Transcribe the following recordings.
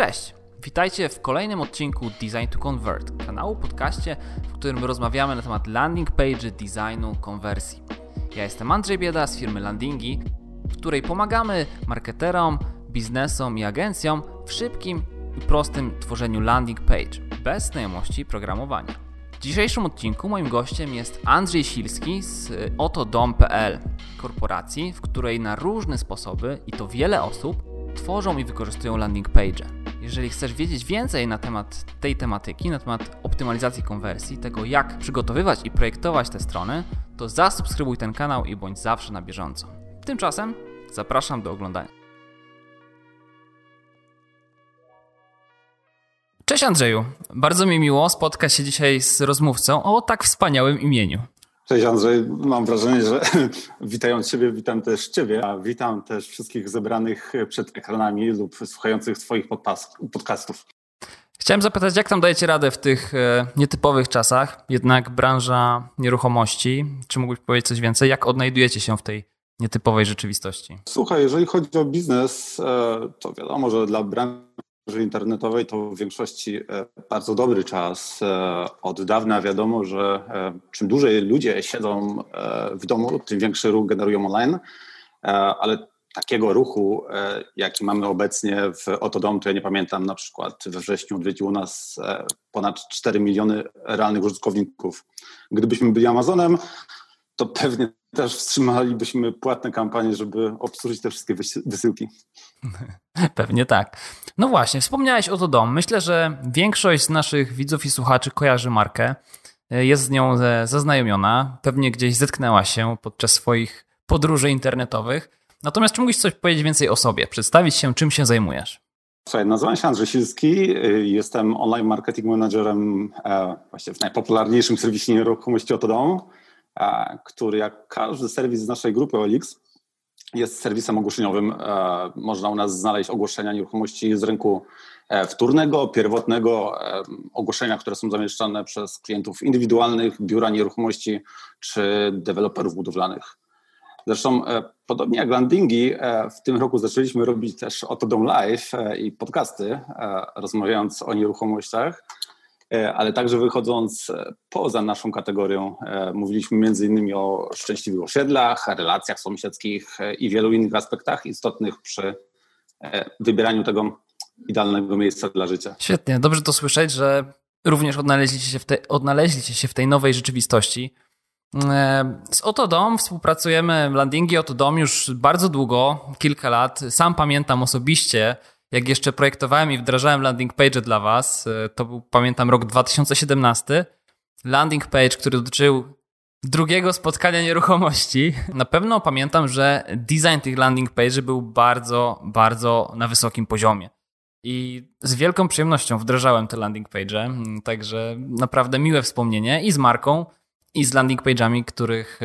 Cześć! Witajcie w kolejnym odcinku Design to Convert, kanału podcaście, w którym rozmawiamy na temat landing page, designu, konwersji. Ja jestem Andrzej Bieda z firmy Landingi, w której pomagamy marketerom, biznesom i agencjom w szybkim i prostym tworzeniu landing page bez znajomości programowania. W dzisiejszym odcinku moim gościem jest Andrzej Silski z otodom.pl, korporacji, w której na różne sposoby i to wiele osób tworzą i wykorzystują landing page. Jeżeli chcesz wiedzieć więcej na temat tej tematyki, na temat optymalizacji konwersji, tego jak przygotowywać i projektować te strony, to zasubskrybuj ten kanał i bądź zawsze na bieżąco. Tymczasem zapraszam do oglądania. Cześć Andrzeju, bardzo mi miło spotkać się dzisiaj z rozmówcą o tak wspaniałym imieniu. Cześć Andrzej, mam wrażenie, że witając Ciebie, witam też Ciebie, a witam też wszystkich zebranych przed ekranami lub słuchających Twoich podcastów. Chciałem zapytać, jak tam dajecie radę w tych e, nietypowych czasach, jednak branża nieruchomości, czy mógłbyś powiedzieć coś więcej, jak odnajdujecie się w tej nietypowej rzeczywistości? Słuchaj, jeżeli chodzi o biznes, e, to wiadomo, że dla branży internetowej to w większości e, bardzo dobry czas. E, od dawna wiadomo, że e, czym dłużej ludzie siedzą w domu, tym większy ruch generują online, ale takiego ruchu, jaki mamy obecnie w Otodom, to ja nie pamiętam, na przykład we wrześniu odwiedziło nas ponad 4 miliony realnych użytkowników. Gdybyśmy byli Amazonem, to pewnie też wstrzymalibyśmy płatne kampanie, żeby obsłużyć te wszystkie wysyłki. Pewnie tak. No właśnie, wspomniałeś o to dom. Myślę, że większość z naszych widzów i słuchaczy kojarzy markę. Jest z nią zaznajomiona, pewnie gdzieś zetknęła się podczas swoich podróży internetowych. Natomiast czy mógłbyś coś powiedzieć więcej o sobie, przedstawić się, czym się zajmujesz? Słuchaj, nazywam się Andrzej Silski, jestem online marketing managerem e, właśnie w najpopularniejszym serwisie nieruchomości Oto Dom który jak każdy serwis z naszej grupy OLX jest serwisem ogłoszeniowym. E, można u nas znaleźć ogłoszenia nieruchomości z rynku e, wtórnego, pierwotnego, e, ogłoszenia, które są zamieszczane przez klientów indywidualnych, biura nieruchomości czy deweloperów budowlanych. Zresztą podobnie jak landingi, w tym roku zaczęliśmy robić też Oto Dom Live i podcasty, rozmawiając o nieruchomościach. E, ale także wychodząc e, poza naszą kategorią, e, mówiliśmy innymi o szczęśliwych osiedlach, relacjach sąsiedzkich i wielu innych aspektach istotnych przy wybieraniu tego idealnego miejsca dla życia. Świetnie, dobrze to słyszeć, że również odnaleźliście się w, te, odnaleźliście się w tej nowej rzeczywistości. Z Oto Dom współpracujemy, landingi Oto Dom już bardzo długo, kilka lat. Sam pamiętam osobiście, jak jeszcze projektowałem i wdrażałem landing page dla Was, e, to był, pamiętam, rok 2017. Landing page, który dotyczył drugiego spotkania nieruchomości. Na pewno pamiętam, że design tych landing page był bardzo, bardzo na wysokim poziomie. I z wielką przyjemnością wdrażałem te landing page, mm, także naprawdę miłe wspomnienie i z marką, i z landing page'ami, których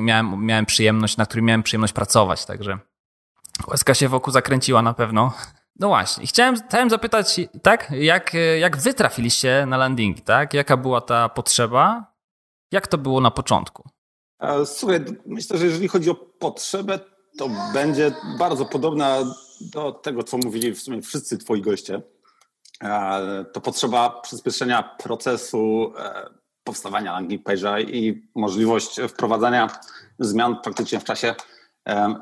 miałem, miałem przyjemność, na których miałem przyjemność pracować, także łezka się wokół zakręciła na pewno. No właśnie, chciałem, chciałem zapytać, tak, jak, jak wy trafiliście na landingi, tak? Jaka była ta potrzeba? Jak to było na początku? Słuchaj, myślę, że jeżeli chodzi o potrzebę, to będzie bardzo podobna do tego, co mówili w sumie wszyscy twoi goście. To potrzeba przyspieszenia procesu e, powstawania landing page'a i możliwość wprowadzania zmian praktycznie w czasie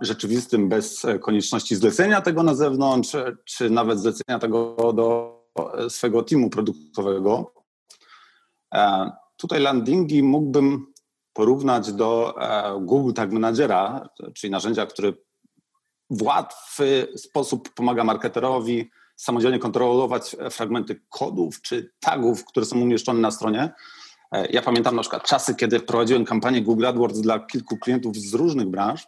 rzeczywistym bez konieczności zlecenia tego na zewnątrz, czy nawet zlecenia tego do swego teamu produktowego. Tutaj landingi mógłbym porównać do e, Google Tag Managera, czyli narzędzia, które w łatwy sposób pomaga marketerowi samodzielnie kontrolować fragmenty kodów czy tagów, które są umieszczone na stronie. E, ja pamiętam na przykład czasy, kiedy prowadziłem kampanię Google AdWords dla kilku klientów z różnych branż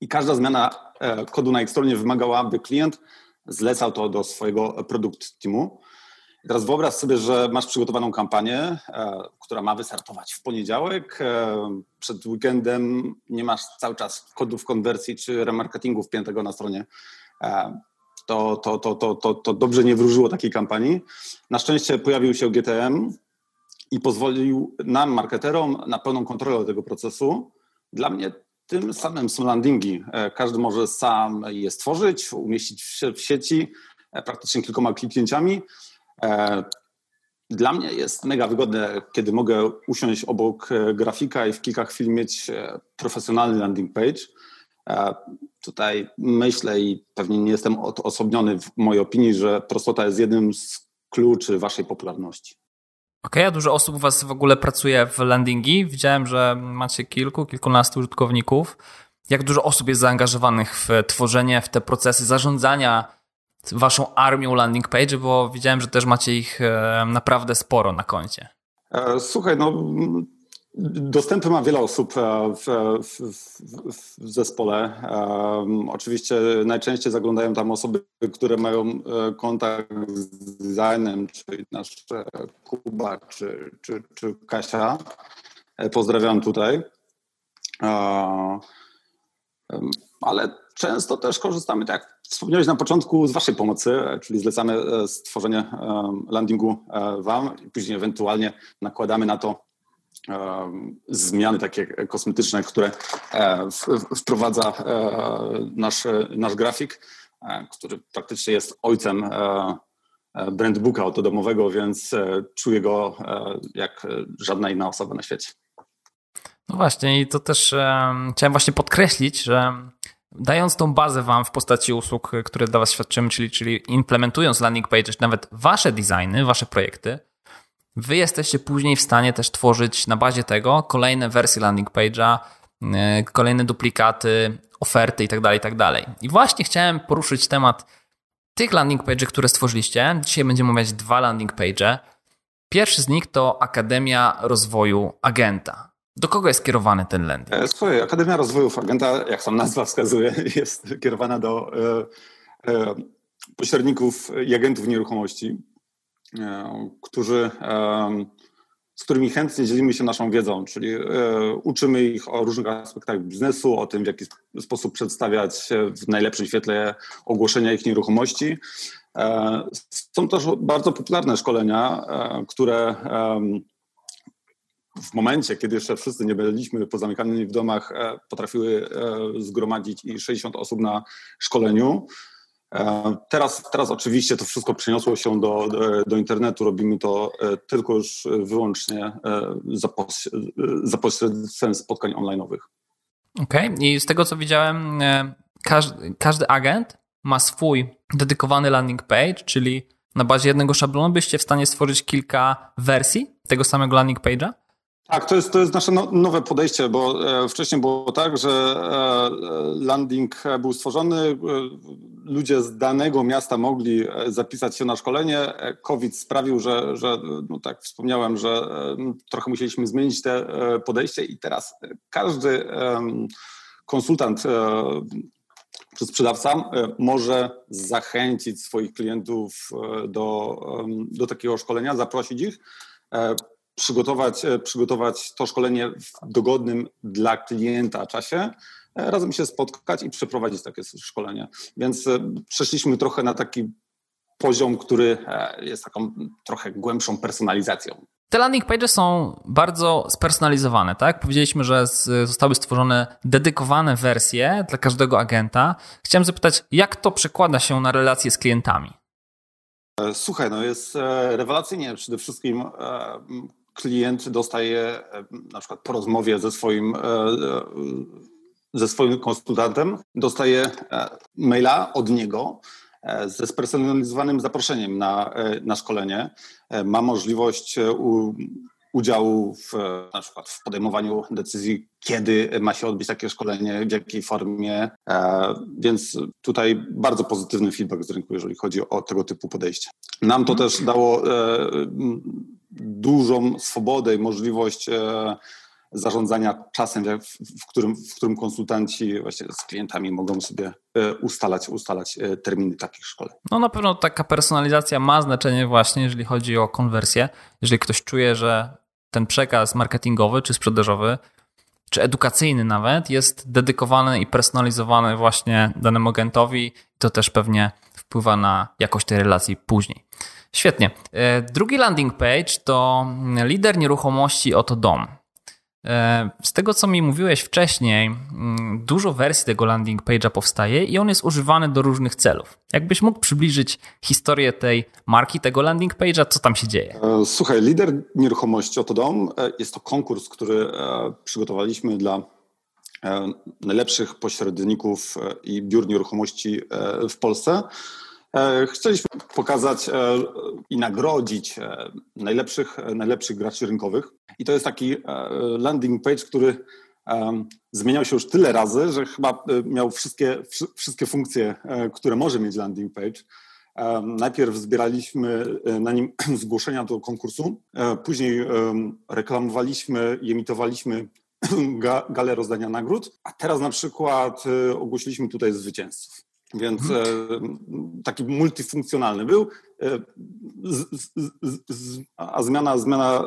i każda zmiana e, kodu na ich stronie wymagała, aby klient zlecał to do swojego produkt teamu. Teraz wyobraź sobie, że masz przygotowaną kampanię, e, która ma wystartować w poniedziałek. E, przed weekendem nie masz cały czas kodów konwersji czy remarketingu wpiętego na stronie. To, to, to, to, to, to dobrze nie wróżyło takiej kampanii. Na szczęście pojawił się GTM i pozwolił nam, marketerom, na pełną kontrolę tego procesu. Dla mnie tym samym są landingi. E, każdy może sam je stworzyć, umieścić w sieci, praktycznie kilkoma kliknięciami. Dla mnie jest mega wygodne, kiedy mogę usiąść obok grafika i w kilka chwil mieć profesjonalny landing page. Tutaj myślę i pewnie nie jestem odosobniony w mojej opinii, że prostota jest jednym z kluczy waszej popularności. Okej, okay, a dużo osób u was w ogóle pracuje w landingi. Widziałem, że macie kilku, kilkunastu użytkowników. Jak dużo osób jest zaangażowanych w tworzenie, w te procesy zarządzania waszą armią landing page, bo widziałem, że też macie ich e, naprawdę sporo na koncie. E, słuchaj, no Dostępy ma wiele osób e, w, w, w, zespole. Um, oczywiście najczęściej zaglądają tam osoby, które mają e, kontakt z designem, czyli nasz Kuba czy, czy, czy Kasia. Pozdrawiam tutaj. Um, ale często też korzystamy, tak jak wspomniałeś na początku, z Waszej pomocy, czyli zlecamy stworzenie landingu Wam później ewentualnie nakładamy na to zmiany takie kosmetyczne, które e, wprowadza e, nasz, nasz grafik, e, który praktycznie jest ojcem brandbooka autodomowego, więc czuję go jak żadna inna osoba na świecie. No właśnie i to też chciałem właśnie podkreślić, że dając tą bazę wam w postaci usług, które dla was świadczymy, czyli, czyli implementując landing pages, nawet wasze designy, wasze projekty, Wy jesteście później w stanie też tworzyć na bazie tego kolejne wersje landing page'a, e, kolejne duplikaty, oferty itd., tak itd. Tak I właśnie chciałem poruszyć temat tych landing page'y, które stworzyliście. Dzisiaj będziemy omawiać dwa landing page'e. Pierwszy z nich to Akademia Rozwoju Agenta. Do kogo jest kierowany ten landing? E, słuchaj, Akademia Rozwoju Agenta, jak sam nazwa wskazuje, jest kierowana do e, pośredników i agentów nieruchomości. E, którzy, z którymi chętnie dzielimy się naszą wiedzą, czyli e, uczymy ich o różnych aspektach biznesu, o tym, w jaki sposób przedstawiać w najlepszym świetle ogłoszenia ich nieruchomości. E, są też bardzo popularne szkolenia, które w momencie, kiedy jeszcze wszyscy nie byliśmy pozamykani w domach, potrafiły zgromadzić i 60 osób na szkoleniu. E, teraz, teraz oczywiście to wszystko przeniosło się do, do, internetu. Robimy to e, tylko już wyłącznie e, za, za pośrednictwem spotkań online'owych. Okej, okay. i z tego co widziałem, każdy, każdy agent ma swój dedykowany landing page, czyli na bazie jednego szablonu byście w stanie stworzyć kilka wersji tego samego landing page'a? Tak, to jest, to jest nasze no, nowe podejście, bo e, wcześniej było tak, że e, landing był stworzony, e, ludzie z danego miasta mogli zapisać się na szkolenie. COVID sprawił, że, że no tak wspomniałem, że trochę musieliśmy zmienić te podejście i teraz każdy konsultant czy sprzedawca może zachęcić swoich klientów do, do takiego szkolenia, zaprosić ich przygotować, e, przygotować to szkolenie w dogodnym dla klienta czasie, e, razem się spotkać i przeprowadzić takie szkolenie. Więc e, przeszliśmy trochę na taki poziom, który jest taką trochę głębszą personalizacją. Te landing page są bardzo spersonalizowane, tak? Powiedzieliśmy, że zostały stworzone dedykowane wersje dla każdego agenta. Chciałem zapytać, jak to przekłada się na relacje z klientami? Słuchaj, no jest rewelacyjnie. Przede wszystkim klient dostaje e, na przykład po rozmowie ze swoim, e, e, ze swoim konsultantem, dostaje maila od niego ze spersonalizowanym zaproszeniem na, na szkolenie. Ma możliwość u, udziału w, na przykład w podejmowaniu decyzji, kiedy ma się odbyć takie szkolenie, w jakiej formie. Więc tutaj bardzo pozytywny feedback z rynku, jeżeli chodzi o tego typu podejście. Nam to też dało dużą swobodę i możliwość e, zarządzania czasem, w którym, w którym konsultanci właśnie z klientami mogą sobie e, ustalać, ustalać e, terminy takich szkoleń. No na pewno taka personalizacja ma znaczenie właśnie, jeżeli chodzi o konwersję. Jeżeli ktoś czuje, że ten przekaz marketingowy czy sprzedażowy, czy edukacyjny nawet, jest dedykowany i personalizowany właśnie danemu agentowi, to też pewnie wpływa na jakość tej relacji później. Świetnie. E, drugi landing page to lider nieruchomości Oto Dom. E, z tego, co mi mówiłeś wcześniej, mm, dużo wersji tego landing page'a powstaje i on jest używany do różnych celów. Jakbyś mógł przybliżyć historię tej marki, tego landing page'a, co tam się dzieje? E, słuchaj, lider nieruchomości Oto Dom jest to konkurs, który przygotowaliśmy dla najlepszych pośredników i biur nieruchomości w Polsce. Chcieliśmy pokazać i nagrodzić najlepszych, najlepszych graczy rynkowych. I to jest taki e, landing page, który zmieniał się już tyle razy, że chyba e, miał wszystkie, wszystkie funkcje, e, które może mieć landing page. Najpierw zbieraliśmy na nim zgłoszenia do konkursu, później reklamowaliśmy i emitowaliśmy galę rozdania nagród, a teraz na przykład ogłosiliśmy tutaj zwycięzców. Więc mhm. taki multifunkcjonalny był, a zmiana, zmiana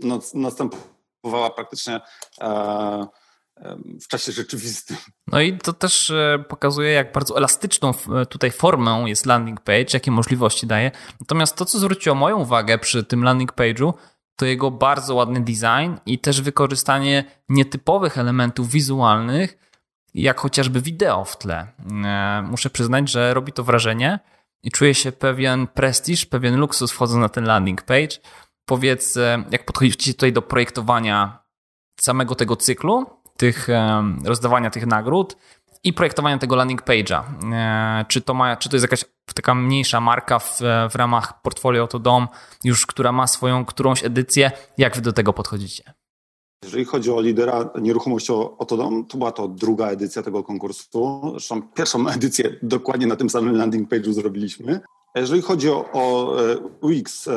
no, następowała praktycznie e, w czasie rzeczywistym. No i to też e, pokazuje, jak bardzo elastyczną tutaj formą jest landing page, jakie możliwości daje. Natomiast to, co zwróciło moją uwagę przy tym landing page'u, to jego bardzo ładny design i też wykorzystanie nietypowych elementów wizualnych, jak chociażby wideo w tle. E, muszę przyznać, że robi to wrażenie i czuję się pewien prestiż, pewien luksus wchodząc na ten landing page powiedz, e, jak podchodzicie tutaj do projektowania samego tego cyklu, tych, e, rozdawania tych nagród i projektowania tego landing page'a. Czy to, ma, czy to jest jakaś taka mniejsza marka w, w ramach portfolio to dom, już która ma swoją którąś edycję? Jak wy do tego podchodzicie? Jeżeli chodzi o lidera nieruchomości Otodom, to była to druga edycja tego konkursu. Zresztą pierwszą edycję dokładnie na tym samym landing page'u zrobiliśmy. Jeżeli chodzi o, o UX,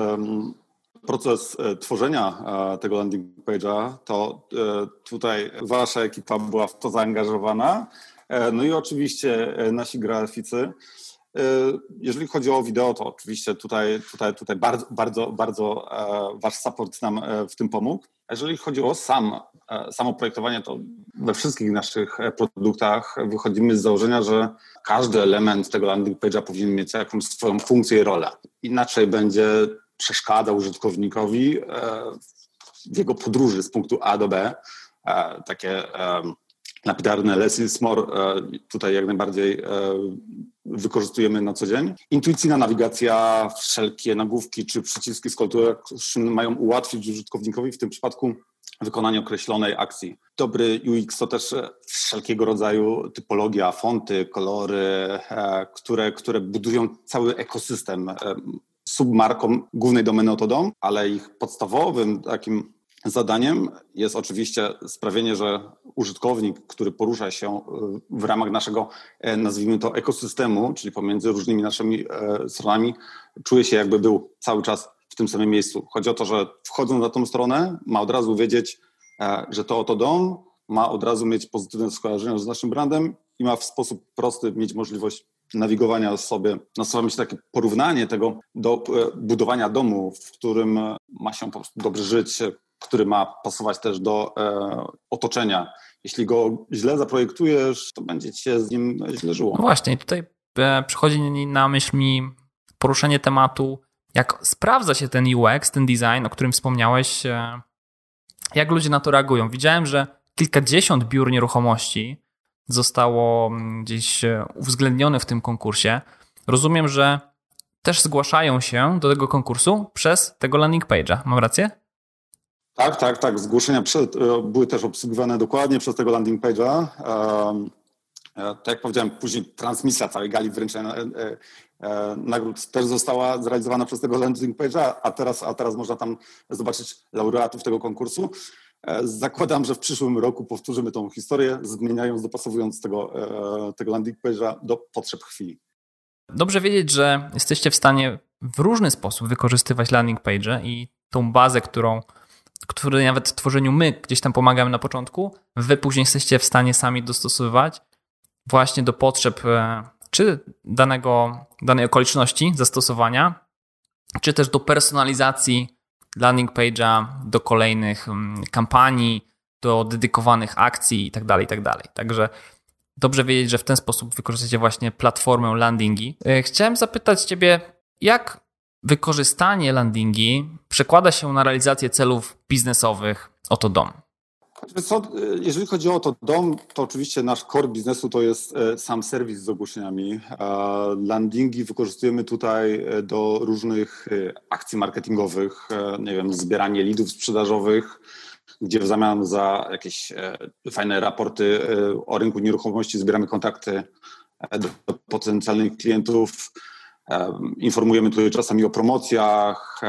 proces e, tworzenia e, tego landing page'a, to e, tutaj wasza ekipa była w to zaangażowana. No i oczywiście nasi graficy. Jeżeli chodzi o wideo, to oczywiście tutaj, tutaj, tutaj bardzo, bardzo, bardzo wasz support nam w tym pomógł. Jeżeli chodzi o sam, samo projektowanie, to we wszystkich naszych produktach wychodzimy z założenia, że każdy element tego landing page'a powinien mieć jakąś swoją funkcję i rolę. Inaczej będzie przeszkadza użytkownikowi e, w jego podróży z punktu A do B. E, takie lapidarne less is more tutaj jak najbardziej e, wykorzystujemy na co dzień. Intuicyjna nawigacja, wszelkie nagłówki czy przyciski z mają ułatwić użytkownikowi w tym przypadku wykonanie określonej akcji. Dobry UX to też wszelkiego rodzaju typologia, fonty, kolory, które, które budują cały ekosystem submarką głównej domeny Otodom, ale ich podstawowym takim zadaniem jest oczywiście sprawienie, że użytkownik, który porusza się e, w ramach naszego, e, nazwijmy to, ekosystemu, czyli pomiędzy różnymi naszymi e, stronami, czuje się jakby był cały czas w tym samym miejscu. Chodzi o to, że wchodząc na tą stronę, ma od razu wiedzieć, że to oto dom, ma od razu mieć pozytywne skojarzenia z naszym brandem i ma w sposób prosty mieć możliwość nawigowania sobie. Nasuwa mi się takie porównanie tego do budowania domu, w którym ma się po prostu dobrze żyć, który ma pasować też do e, otoczenia. Jeśli go źle zaprojektujesz, to będzie ci się z nim źle żyło. No właśnie, tutaj e, przychodzi na myśl mi poruszenie tematu, jak sprawdza się ten UX, ten design, o którym wspomniałeś, e, jak ludzie na to reagują. Widziałem, że kilkadziesiąt biur nieruchomości zostało mm, gdzieś e, uwzględnione w tym konkursie. Rozumiem, że też zgłaszają się do tego konkursu przez tego landing page'a. Mam rację? Tak, tak, tak. Zgłoszenia przed, e, były też obsługiwane dokładnie przez tego landing page'a. E, tak jak powiedziałem, później transmisja całej gali wręczenia nagród też została zrealizowana przez tego landing page'a, a teraz, a teraz można tam zobaczyć laureatów tego konkursu. E, zakładam, że w przyszłym roku powtórzymy tą historię, zmieniając, dopasowując tego, e, tego landing page'a do potrzeb chwili. Dobrze wiedzieć, że jesteście w stanie w różny sposób wykorzystywać landing page i tą bazę, którą, której nawet w tworzeniu my gdzieś tam pomagamy na początku, wy później jesteście w stanie sami dostosowywać właśnie do potrzeb e, czy danego, danej okoliczności zastosowania, czy też do personalizacji landing page'a do kolejnych mm, kampanii, do dedykowanych akcji itd., tak itd. Tak Także dobrze wiedzieć, że w ten sposób wykorzystacie właśnie platformę landingi. E, chciałem zapytać Ciebie, jak wykorzystanie landingi przekłada się na realizację celów biznesowych Oto Dom? Co, jeżeli chodzi o to dom, to oczywiście nasz core biznesu to jest e, sam serwis z ogłoszeniami. Landingi wykorzystujemy tutaj e, do różnych e, akcji marketingowych, nie wiem, zbieranie lidów sprzedażowych, gdzie w zamian za jakieś fajne raporty o rynku nieruchomości zbieramy kontakty do potencjalnych klientów. Informujemy tutaj czasami o promocjach,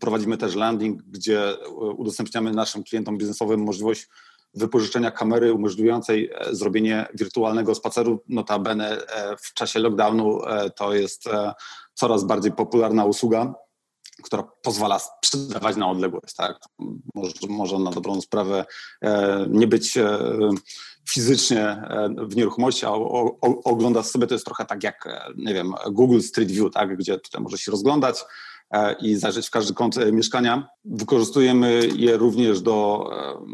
Prowadzimy też landing, gdzie e, udostępniamy naszym klientom biznesowym możliwość wypożyczenia kamery umożliwiającej e, zrobienie wirtualnego spaceru. Notabene e, w czasie lockdownu to jest coraz bardziej popularna usługa, która pozwala sprzedawać na odległość. Tak? Może, może na dobrą sprawę nie być fizycznie w nieruchomości, a ogląda sobie to jest trochę tak jak, nie wiem, Google Street View, tak? gdzie tutaj może się rozglądać, E, i zajrzeć w każdy kąt e, mieszkania. Wykorzystujemy je również do e,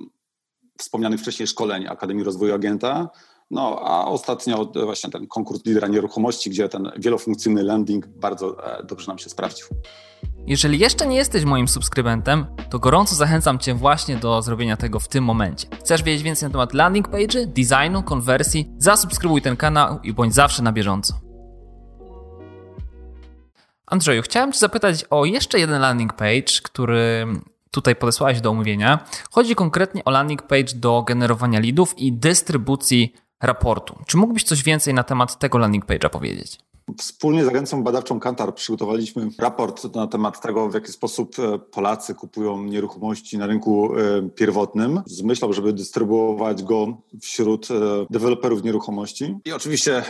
wspomnianych wcześniej szkoleń Akademii Rozwoju Agenta. No a ostatnio właśnie ten konkurs lidera nieruchomości, gdzie ten wielofunkcyjny landing bardzo dobrze nam się sprawdził. Jeżeli jeszcze nie jesteś moim subskrybentem, to gorąco zachęcam Cię właśnie do zrobienia tego w tym momencie. Chcesz wiedzieć więcej na temat landing page, designu, konwersji? Zasubskrybuj ten kanał i bądź zawsze na bieżąco. Andrzeju, chciałem Cię zapytać o jeszcze jeden landing page, który tutaj podesłałeś do omówienia. Chodzi konkretnie o landing page do generowania leadów i dystrybucji raportu. Czy mógłbyś coś więcej na temat tego landing page'a powiedzieć? Wspólnie z Agencją Badawczą Kantar przygotowaliśmy raport na temat tego, w jaki sposób e, Polacy kupują nieruchomości na rynku e, pierwotnym, z myślą, żeby dystrybuować go wśród e, deweloperów nieruchomości i oczywiście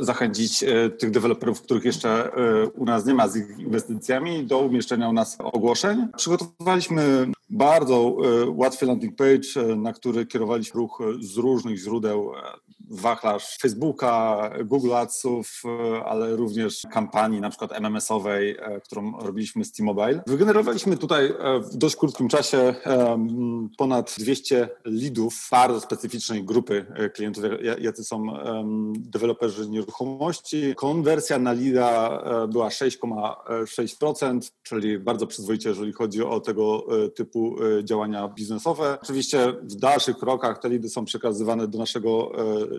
zachęcić tych deweloperów, których jeszcze u nas nie ma z ich inwestycjami, do umieszczenia u nas ogłoszeń. Przygotowaliśmy bardzo łatwy landing page, na który kierowaliśmy ruch z różnych źródeł wachlarz Facebooka, Google Adsów, e, ale również kampanii na przykład MMS-owej, e, którą robiliśmy z T-Mobile. Wygenerowaliśmy tutaj e, w dość krótkim czasie ponad 200 leadów bardzo specyficznej grupy klientów, jacy są deweloperzy nieruchomości. Konwersja na leada była 6,6%, czyli bardzo przyzwoicie, jeżeli chodzi o tego typu działania biznesowe. Oczywiście w dalszych krokach te leady są przekazywane do naszego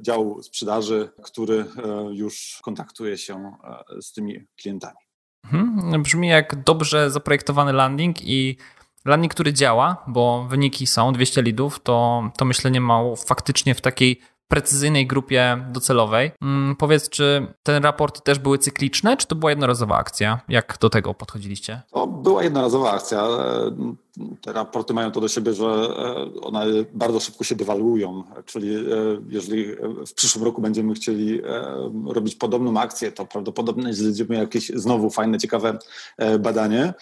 działu sprzedaży, który e, już kontaktuje się e, z tymi klientami. Mhm. Brzmi jak dobrze zaprojektowany landing i landing, który działa, bo wyniki są 200 lidów, to, to myślenie ma faktycznie w takiej precyzyjnej grupie docelowej. Hmm, powiedz, czy ten raport też były cykliczne, czy to była jednorazowa akcja? Jak do tego podchodziliście? To była jednorazowa akcja. Te raporty mają to do siebie, że e, one bardzo szybko się dewaluują, czyli e, jeżeli w przyszłym roku będziemy chcieli e, robić podobną akcję, to prawdopodobnie znajdziemy jakieś znowu fajne, ciekawe badanie.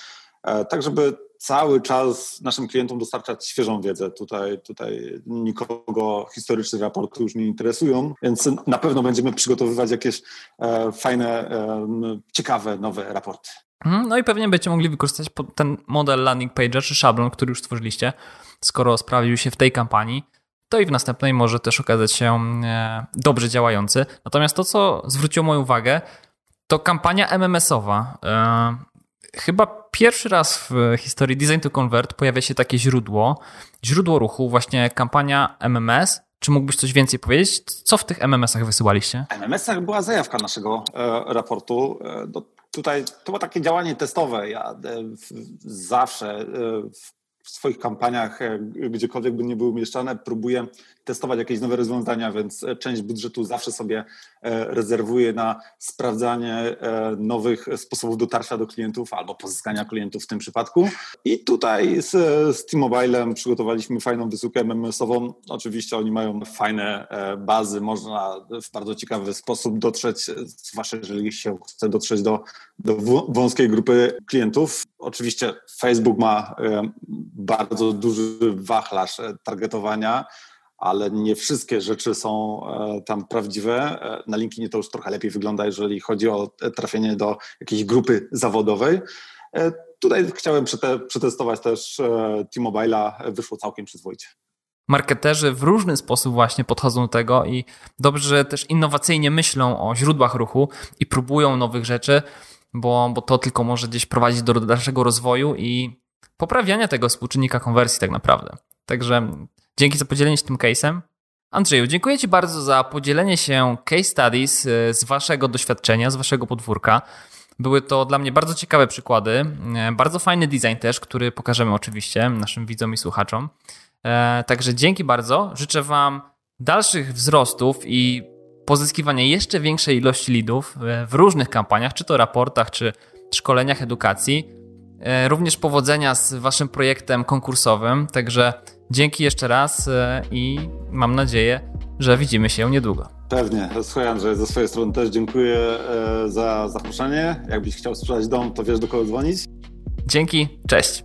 Tak, żeby cały czas naszym klientom dostarczać świeżą wiedzę. Tutaj, tutaj nikogo historyczne raporty już nie interesują, więc na pewno będziemy przygotowywać jakieś e, fajne, e, ciekawe, nowe raporty. Mhm, no i pewnie będziecie mogli wykorzystać ten model landing page'a czy szablon, który już stworzyliście, skoro sprawdził się w tej kampanii to i w następnej może też okazać się e, dobrze działający. Natomiast to, co zwróciło moją uwagę, to kampania MMS-owa. Chyba pierwszy raz w historii Design to Convert pojawia się takie źródło, źródło ruchu, właśnie kampania MMS. Czy mógłbyś coś więcej powiedzieć? Co w tych MMS-ach wysyłaliście? W MMS-ach była zajawka naszego e, raportu. E, do, tutaj to było takie działanie testowe. Ja e, zawsze e, w swoich kampaniach, e, gdziekolwiek by nie były umieszczane, próbuję testować jakieś nowe rozwiązania, więc e, część budżetu zawsze sobie e, rezerwuję na sprawdzanie e, nowych sposobów dotarcia do klientów albo pozyskania klientów w tym przypadku. I tutaj z, z T-Mobilem przygotowaliśmy fajną wysyłkę MMS-ową. Oczywiście oni mają fajne bazy, można w bardzo ciekawy sposób dotrzeć, zwłaszcza jeżeli się chce dotrzeć do, do wąskiej grupy klientów. Oczywiście Facebook ma bardzo duży wachlarz targetowania ale nie wszystkie rzeczy są e, tam prawdziwe. E, na LinkedInie to już trochę lepiej wygląda, jeżeli chodzi o trafienie do jakiejś grupy zawodowej. E, tutaj chciałem przetestować też T-Mobile'a, wyszło całkiem przyzwoicie. Marketerzy w różny sposób właśnie podchodzą do tego i dobrze, że też innowacyjnie myślą o źródłach ruchu i próbują nowych rzeczy, bo, bo to tylko może gdzieś prowadzić do dalszego rozwoju i poprawiania tego współczynnika konwersji tak naprawdę. Także dzięki za podzielenie się tym case'em. Andrzeju, dziękuję Ci bardzo za podzielenie się case studies e, z Waszego doświadczenia, z Waszego podwórka. Były to dla mnie bardzo ciekawe przykłady, e, bardzo fajny design też, który pokażemy oczywiście naszym widzom i słuchaczom. E, także dzięki bardzo. Życzę Wam dalszych wzrostów i pozyskiwania jeszcze większej ilości lidów w różnych kampaniach, czy to raportach, czy szkoleniach edukacji. Również powodzenia z Waszym projektem konkursowym. Także dzięki jeszcze raz i mam nadzieję, że widzimy się niedługo. Pewnie. Słuchaj Andrzej, ze swojej strony też dziękuję e, za zaproszenie. Jakbyś chciał sprzedać dom, to wiesz do kogo dzwonić. Dzięki, cześć.